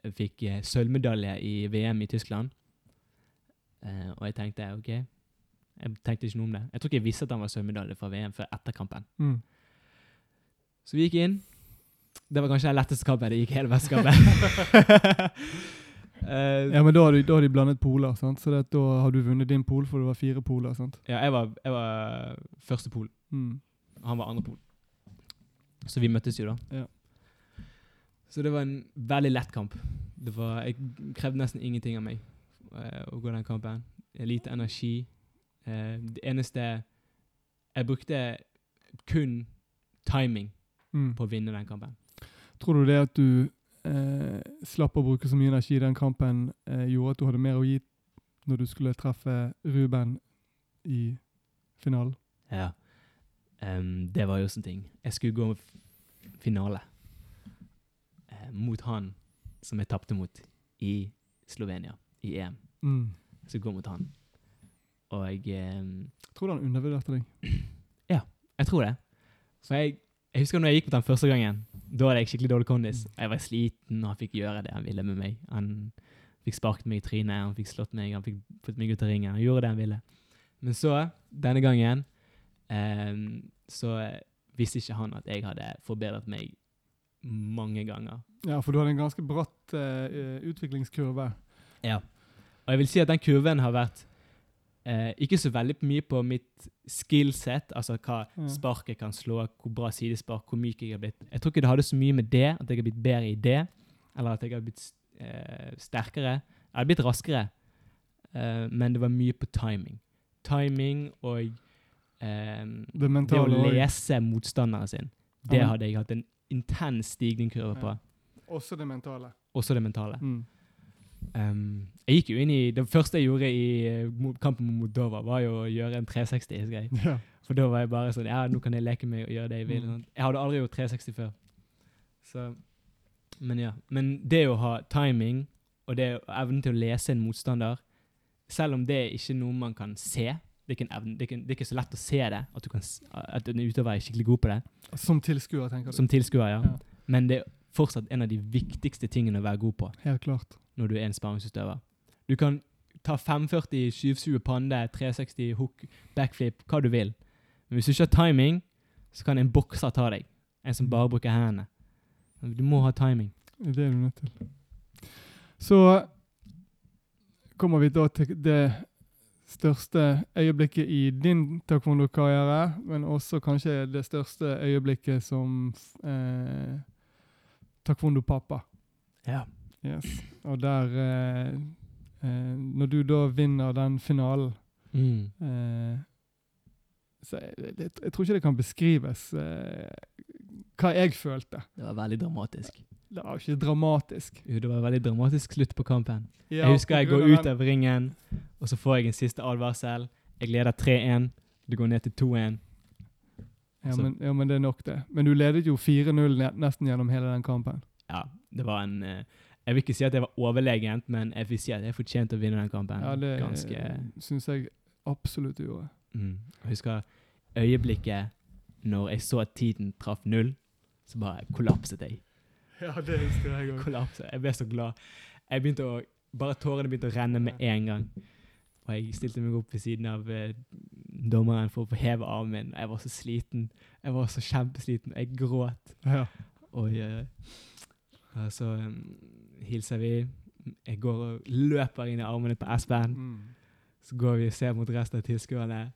Jeg Fikk eh, sølvmedalje i VM i Tyskland. Eh, og jeg tenkte OK. Jeg tenkte ikke noe om det. Jeg tror ikke jeg visste at han var sølvmedalje fra VM før etter kampen. Mm. Så vi gikk inn. Det var kanskje den letteste kampen. Det gikk hele mesterskapet. Uh, <laughs> ja, men da har, du, da har de blandet poler, sant? så det, da har du vunnet din pol, for det var fire poler. sant? ja, jeg var, jeg var første pol. Mm. Han var andre pol. Så vi møttes jo, da. Ja. Så det var en veldig lett kamp. Det var, jeg krevde nesten ingenting av meg uh, å gå den kampen. Lite energi. Uh, det eneste Jeg brukte kun timing Mm. på å vinne den kampen. Tror du det at du eh, slapp å bruke så mye energi i den kampen, eh, gjorde at du hadde mer å gi når du skulle treffe Ruben i finalen? Ja. Um, det var jo sånn ting. Jeg skulle gå f- finale eh, mot han som jeg tapte mot i Slovenia, i EM. Mm. Skulle gå mot han. Og jeg um, Tror du han undervurderte deg? <clears throat> ja, Jeg tror det. For jeg, jeg husker når jeg gikk mot han første gangen. Da hadde jeg skikkelig dårlig kondis. Jeg var sliten, og han fikk gjøre det han ville med meg. Han fikk sparket meg i trynet, han fikk slått meg, han fikk fått meg ut av ringen. Han gjorde det han ville. Men så, denne gangen, em, så visste ikke han at jeg hadde forbedret meg mange ganger. Ja, for du hadde en ganske bratt eh, utviklingskurve. Ja. Og jeg vil si at den kurven har vært eh, ikke så veldig mye på mitt skillset, altså hva mm. spark jeg kan slå, hvor bra sidespark, hvor myk jeg har blitt. Jeg tror ikke det hadde så mye med det, at jeg har blitt bedre i det, eller at jeg har blitt eh, sterkere. Jeg har blitt raskere, eh, men det var mye på timing. Timing og eh, Det det å lese motstanderen sin. Det Ja. hadde jeg hatt en intens stigningskurve på. Ja. også det mentale. Også det mentale. Mm. Um, jeg gikk jo inn i, Det første jeg gjorde i eh, kampen mot Moldova, var jo å gjøre en 360-greie. Ja. For da var jeg bare sånn Ja, nå kan jeg leke meg og gjøre det jeg vil. Mm. Jeg hadde aldri gjort 360 før. Så Men ja. Men det å ha timing, og det evnen til å lese en motstander Selv om det er ikke noe man kan se det er, ikke evne, det, er ikke, det er ikke så lett å se det, at, du kan, at en utøver er skikkelig god på det. Som tilskuer, tenker du. Som tilskuer, ja. Ja. Men det er fortsatt en av de viktigste tingene å være god på. Helt klart. Når du er en sparringsutøver. Du kan ta 540, 720 pande, 360 hook, backflip, hva du vil. Men hvis du ikke har timing, så kan en bokser ta deg. En som bare bruker hendene. Du må ha timing. Det er du nødt til. Så kommer vi da til det største øyeblikket i din taekwondo-karriere, men også kanskje det største øyeblikket som eh, taekwondo-pappa. Ja. Yes. Og der eh, eh, Når du da vinner den finalen Mm. eh, så jeg, jeg, jeg tror ikke det kan beskrives eh, hva jeg følte. Det var veldig dramatisk. Det var ikke dramatisk. Jo, det var veldig dramatisk slutt på kampen. Ja, jeg husker jeg går ut av ringen, og så får jeg en siste advarsel. Jeg leder 3-1. Det går ned til 2-1. Ja men, ja, men det er nok det. Men du ledet jo 4-0 nesten gjennom hele den kampen. Ja, det var en eh, Jeg vil ikke si at jeg var overlegent, men jeg vil si at jeg fortjente å vinne den kampen. Ja, det Ganske syns jeg absolutt du gjorde. mm. Jeg husker øyeblikket når jeg så at tiden traff null, så bare kollapset jeg. <laughs> Ja, det husker jeg òg. Jeg ble så glad. Jeg begynte å, Bare tårene begynte å renne med en gang. Og jeg stilte meg opp ved siden av eh, dommeren for å få heve armen min. Jeg var så sliten. Jeg var så kjempesliten. Jeg gråt. Ja. Og eh, ja, så um, hilser vi. Jeg går og løper inn i armene på Espen. Mm. Så går vi og ser mot resten av tilskuerne,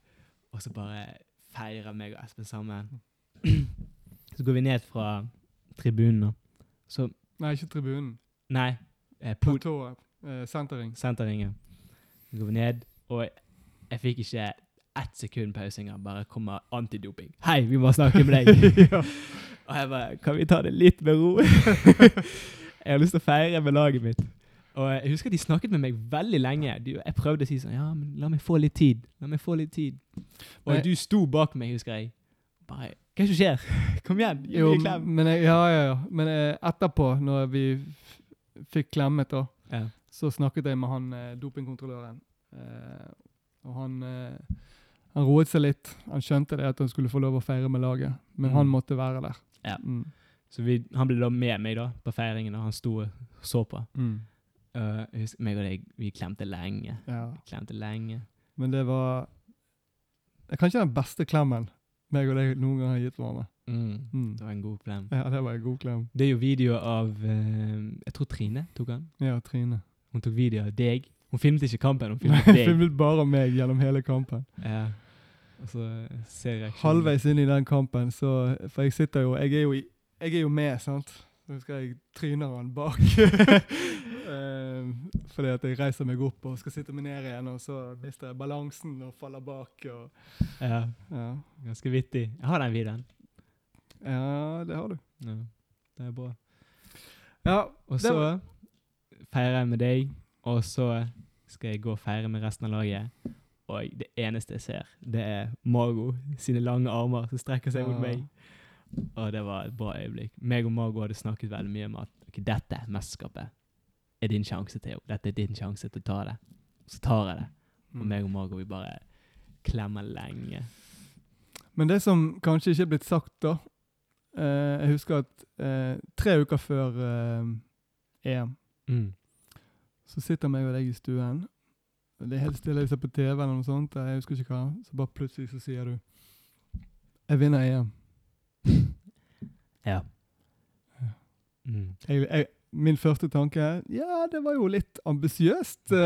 og så bare feirer meg og Espen sammen. <clears throat> så går vi ned fra tribunen. da. Så Nei, ikke tribunen. Nei, eh, Platået. Eh, Sentering. senterringen. Så går vi ned, og jeg fikk ikke ett sekund pause engang. Bare kommer antidoping. Hei, vi må snakke med deg! <laughs> ja. Og jeg bare Kan vi ta det litt med ro? <laughs> jeg har lyst til å feire med laget mitt. Og jeg husker de snakket med meg veldig lenge. Jeg prøvde å si sånn Ja, men la meg få litt tid. La meg få litt tid. Og Nei. du sto bak meg, husker jeg. Bare Hva er det som skjer? <laughs> Kom igjen, gi meg en klem. men jeg, ja, ja, ja. Men eh, etterpå, når vi fikk klemmet, da, Ja. så snakket jeg med han eh, dopingkontrolløren. Eh, og han, eh, han roet seg litt. Han skjønte det at han skulle få lov å feire med laget, men Mm. han måtte være der. Ja. Mm. Så vi, han ble da med meg da på feiringen, og han sto og så på. Mm. Uh, meg og deg, vi klemte lenge. Ja. Klemte lenge. Men det var det er kanskje den beste klemmen meg og deg noen gang har gitt hverandre. Mm. Mm. Det var en god klem. Ja, det var en god klem. Det er jo video av uh, Jeg tror Trine tok han. Ja, Trine. Hun tok video av deg. Hun filmet ikke kampen, hun <laughs> filmet deg. filmet bare meg gjennom hele kampen. ja. Og så ser jeg Halvveis inn i den kampen, så For jeg sitter jo Jeg er jo, i, jeg er jo med, sant. Så husker jeg tryner han bak. <laughs> Eh, fordi at jeg reiser meg opp og skal sitte meg ned igjen, og så mister jeg balansen og faller bak. Og, Ja, ja. ganske vittig. Jeg har den videoen. ja, det har du. Ja, det er bra. Ja, Og så var- feirer jeg med deg, og så skal jeg gå og feire med resten av laget. Og det eneste jeg ser, det er Mago sine lange armer som strekker seg mot meg. Og det var et bra øyeblikk. Meg og Mago hadde snakket veldig mye om at okay, dette mesterskapet er din sjanse, Theo. Dette er din sjanse til å ta det. Så tar jeg det. Og Mm. meg og Mago, vi bare klemmer lenge. Men det som kanskje ikke er blitt sagt, da eh, Jeg husker at eh, tre uker før eh, EM Mm. så sitter meg og deg i stuen. Det er helt stille, jeg ser på TV eller noe sånt. Jeg husker ikke hva. Så bare plutselig så sier du Jeg vinner EM. Ja. Mm. Jeg, jeg, min første tanke er ja, det var jo litt ambisiøst. <laughs>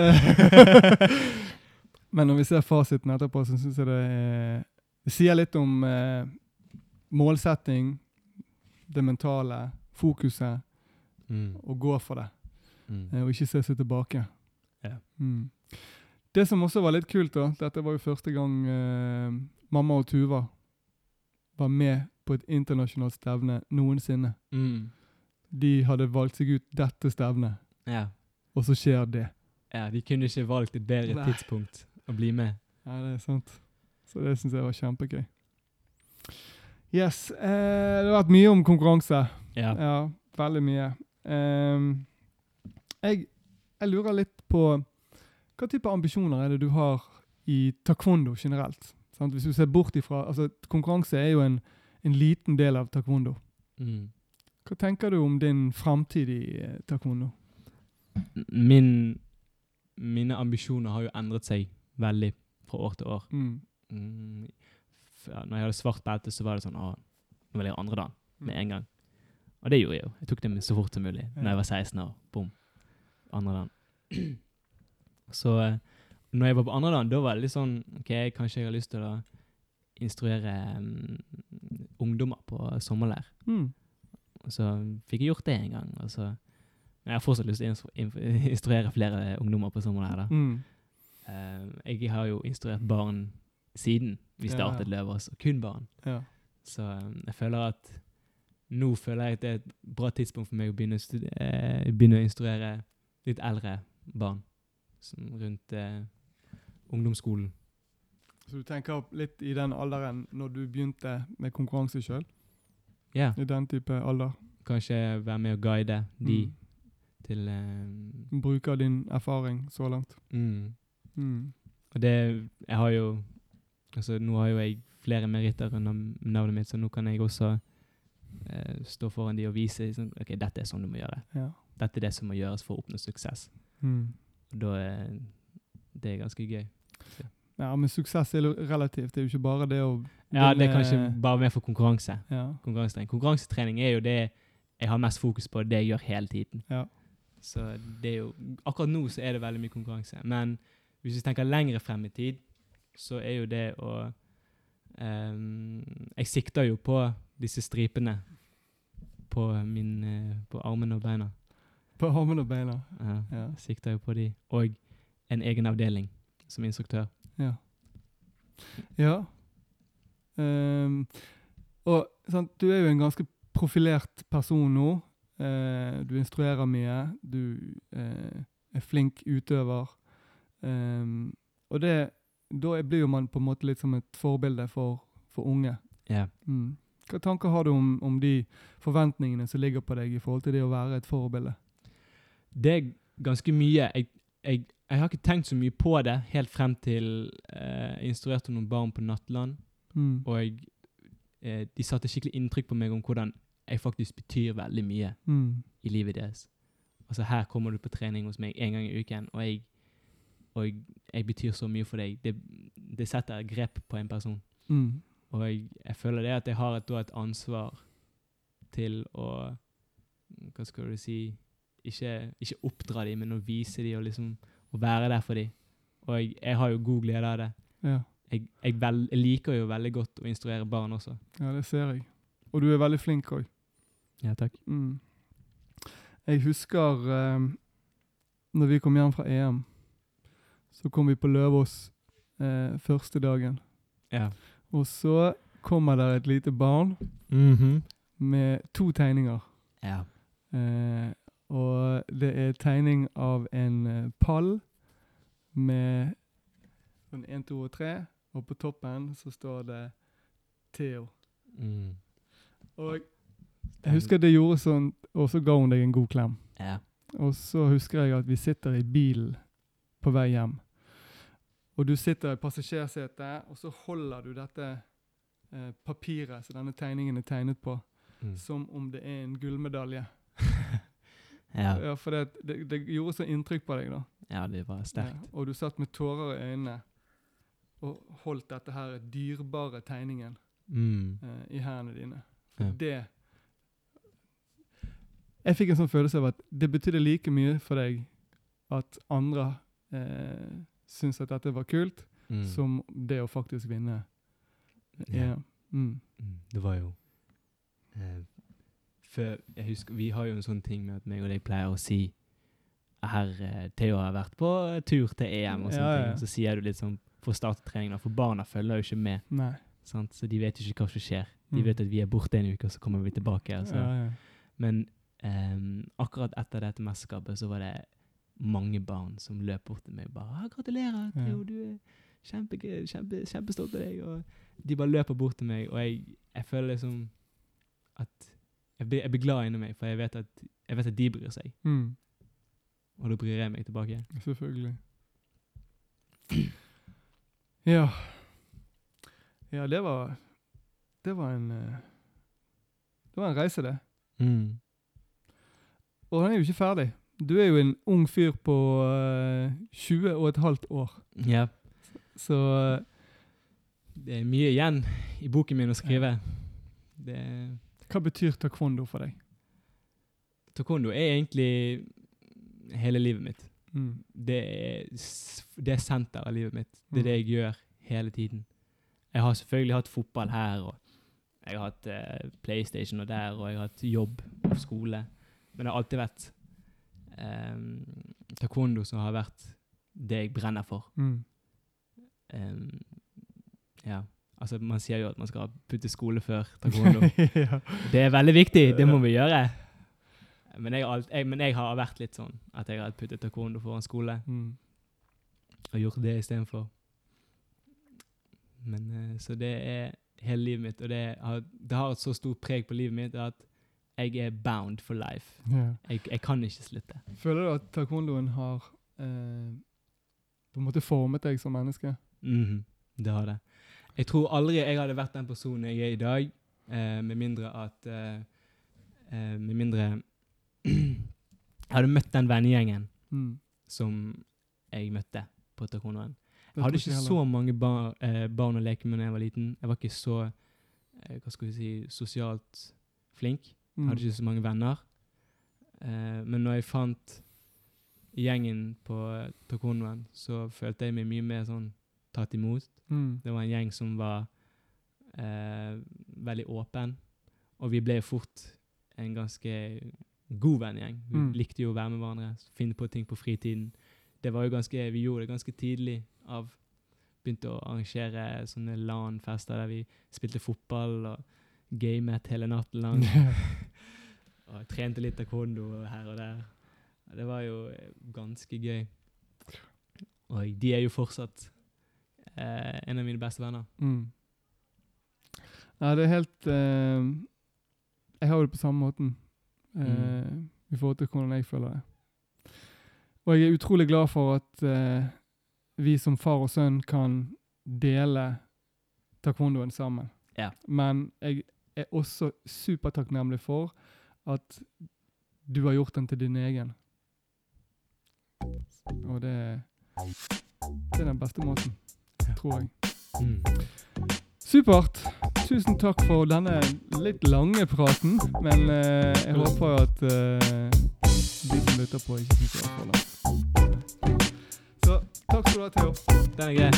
Men når vi ser fasiten etterpå, så syns jeg det, er- det sier litt om eh, målsetting, det mentale, fokuset, Mm. å gå for det. Mm. eh, og ikke se seg tilbake. Ja. Mm. Det som også var litt kult, da, dette var jo første gang eh, mamma og Tuva var med på et internasjonalt stevne noensinne. Mm. De hadde valgt seg ut dette stevnet, Ja. og så skjer det. ja, de kunne ikke valgt et bedre Nei. tidspunkt å bli med. Ja, det er sant. Så det syns jeg var kjempegøy. Yes. Eh, det har vært mye om konkurranse. Ja. Ja, veldig mye. Um, jeg, jeg lurer litt på hva type ambisjoner er det du har i taekwondo generelt? Sant? Hvis du ser bort ifra altså Konkurranse er jo en, en liten del av taekwondo. Mm. Hva tenker du om din framtid i eh, taekwondo? Min, mine ambisjoner har jo endret seg veldig fra år til år. Mm. Mm. Ja, når jeg hadde svart belte, så var det sånn Å, nå vil jeg ha andre dagen med en gang. Og det gjorde jeg jo. Jeg tok det med så fort som mulig. Ja. Når jeg var 16 år. Bom. Andre dagen. <clears throat> Så eh, når jeg var på andre dagen, da var det litt sånn OK, kanskje jeg har lyst til å instruere um, ungdommer på sommerleir. Mm. Så fikk jeg gjort det en gang. Og så jeg har fortsatt lyst til å instruere flere ungdommer på sommerleir. Mm. Eh, jeg har jo instruert barn siden vi startet ja. Løvås, og kun barn. Ja. Så um, jeg føler at nå føler jeg at det er et bra tidspunkt for meg å begynne å, eh, begynne å instruere litt eldre barn. Som rundt uh, ungdomsskolen. Så du tenker litt i den alderen når du begynte med konkurranse sjøl? Ja, I den type alder? kanskje være med å guide de Mm. til eh, Bruke din erfaring så langt. mm. Mm. Og det Jeg har jo Altså, nå har jo jeg flere meritter under navnet mitt, så nå kan jeg også eh, stå foran de og vise sånn, OK, dette er sånn du må gjøre. Ja. Dette er det som må gjøres for å oppnå suksess. Mm. Og da er det ganske gøy. Ja, men suksess er relativt. Det er jo ikke bare det å Ja, det er kanskje bare mer for konkurranse. Ja. Konkurransetrening. Konkurransetrening er jo det jeg har mest fokus på, det jeg gjør hele tiden. Ja. Så det er jo Akkurat nå så er det veldig mye konkurranse. Men hvis vi tenker lengre frem i tid, så er jo det å um, Jeg sikter jo på disse stripene på, min, eh, på armene og beina. På armene og beina. Ja, Ja. sikter jo på de. Og en egen avdeling som instruktør. Ja. ja. Um, og sant, du er jo en ganske profilert person nå. Uh, du instruerer mye. Du uh, er flink utøver. Um, og det, da blir jo man på en måte litt som et forbilde for, for unge. Yeah. Mm. Hva tanker har du om, om de forventningene som ligger på deg i forhold til det å være et forbilde? Det er ganske mye. Jeg, jeg, jeg har ikke tenkt så mye på det helt frem til eh, jeg instruerte noen barn på Nattland. Mm. Og jeg, eh, de satte skikkelig inntrykk på meg om hvordan jeg faktisk betyr veldig mye Mm. i livet deres. Altså Her kommer du på trening hos meg en gang i uken, og jeg, og jeg, jeg betyr så mye for deg. Det, det setter grep på en person. Mm. Og jeg, jeg føler det at jeg har et, da et ansvar til å Hva skal du si Ikke, ikke oppdra dem, men å vise dem og liksom å være der for dem. Og jeg, jeg har jo god glede av det. Ja. Jeg, jeg, vel, jeg liker jo veldig godt å instruere barn også. ja, det ser jeg. Og du er veldig flink òg. Ja, takk. Mm. Jeg husker eh, når vi kom hjem fra EM, så kom vi på Løvås eh, første dagen. Ja. Og så kommer der et lite barn Mhm. med to tegninger. Ja. Eh, og det er tegning av en eh, pall med sånn 1, 2 og tre, og på toppen så står det Theo. Mm. Og jeg husker det gjorde sånn, og så ga hun deg en god klem. Ja. Og så husker jeg at vi sitter i bilen på vei hjem. Og du sitter i passasjersetet, og så holder du dette eh, papiret som denne tegningen er tegnet på, Mm. som om det er en gullmedalje. Ja. Ja, for det, det, det gjorde så inntrykk på deg, da. ja, det var sterkt. Ja, og du satt med tårer i øynene og holdt dette her dyrebare tegningen Mm. eh, i hendene dine. Ja. Det Jeg fikk en sånn følelse av at det betydde like mye for deg at andre eh, syntes at dette var kult, Mm. som det å faktisk vinne. Ja. Ja. Mm. Mm, Det var jo eh, Før Jeg husker Vi har jo en sånn ting med at meg og deg pleier å si Herr Theo har vært på tur til EM og sånne Ja, ja, ting. Og så sier du litt sånn for å starte treningen, for barna følger jo ikke med. Nei. Sant? Så de vet jo ikke hva som skjer. De Mm. vet at vi er borte en uke, og så kommer vi tilbake. Altså. Ja, ja. Men um, akkurat etter dette mesterskapet så var det mange barn som løp bort til meg og bare ah, 'Gratulerer. Theo. Du er kjempe, kjempe, kjempestolt av deg.' Og de bare løper bort til meg, og jeg, jeg føler liksom at jeg blir, jeg blir glad inni meg, for jeg vet, at, jeg vet at de bryr seg. Mm. Og da bryr jeg meg tilbake. Selvfølgelig. Ja. Ja, det var Det var en eh, Det var en reise, det. Mm. Og den er jo ikke ferdig. Du er jo en ung fyr på uh, 20 og et halvt år. Ja. Så uh, Det er mye igjen i boken min å skrive. Det, hva betyr taekwondo for deg? taekwondo er egentlig hele livet mitt. Mm. det er, det er senter av livet mitt. Det er Mm. det jeg gjør hele tiden. Jeg har selvfølgelig hatt fotball her, og jeg har hatt eh, PlayStation og der, og jeg har hatt jobb og skole. Men det har alltid vært eh, taekwondo som har vært det jeg brenner for. Mm. Um, ja. Altså, man sier jo at man skal putte skole før taekwondo. <laughs> ja. Det er veldig viktig, det må vi gjøre. Men jeg, alt, jeg, men jeg har vært litt sånn at jeg har puttet taekwondo foran skole. Mm. og gjort det istedenfor. Men eh, Så det er hele livet mitt, og det har, det har et så stort preg på livet mitt at jeg er bound for life. Yeah. Jeg, jeg kan ikke slutte. Føler du at taekwondoen har eh, på en måte formet deg som menneske? Mhm, Det har det. Jeg tror aldri jeg hadde vært den personen jeg er i dag, eh, med mindre at eh, eh, Med mindre jeg <clears throat> hadde møtt den vennegjengen Mm. som jeg møtte på taekwondoen. Jeg hadde ikke så mange bar, eh, barn å leke med da jeg var liten. Jeg var ikke så eh, hva skal vi si, sosialt flink. Mm. Hadde ikke så mange venner. Eh, men når jeg fant gjengen på taekwondoen, så følte jeg meg mye mer sånn tatt imot. Mm. Det var en gjeng som var eh, veldig åpen, og vi ble fort en ganske god vennegjeng. Vi Mm. likte jo å være med hverandre, finne på ting på fritiden. Det var jo ganske, Vi gjorde det ganske tidlig. av Begynte å arrangere sånne LAN-fester der vi spilte fotball og gamet hele natten lang. <laughs> og trente litt taekwondo her og der. Det var jo eh, ganske gøy. Og de er jo fortsatt eh, en av mine beste venner. Mm. Ja, det er helt eh, Jeg har det på samme måten eh, Mm. i forhold til hvordan jeg føler det. Og jeg er utrolig glad for at eh, vi som far og sønn kan dele taekwondoen sammen. Ja. Men jeg er også supertakknemlig for at du har gjort den til din egen. Og det, det er den beste måten, tror jeg. Mm. Supert. Tusen takk for denne litt lange praten. Men eh, jeg håper jo at eh, de som lytter på, ikke syns det var for langt. Så takk skal du ha, Theo. Den er grei.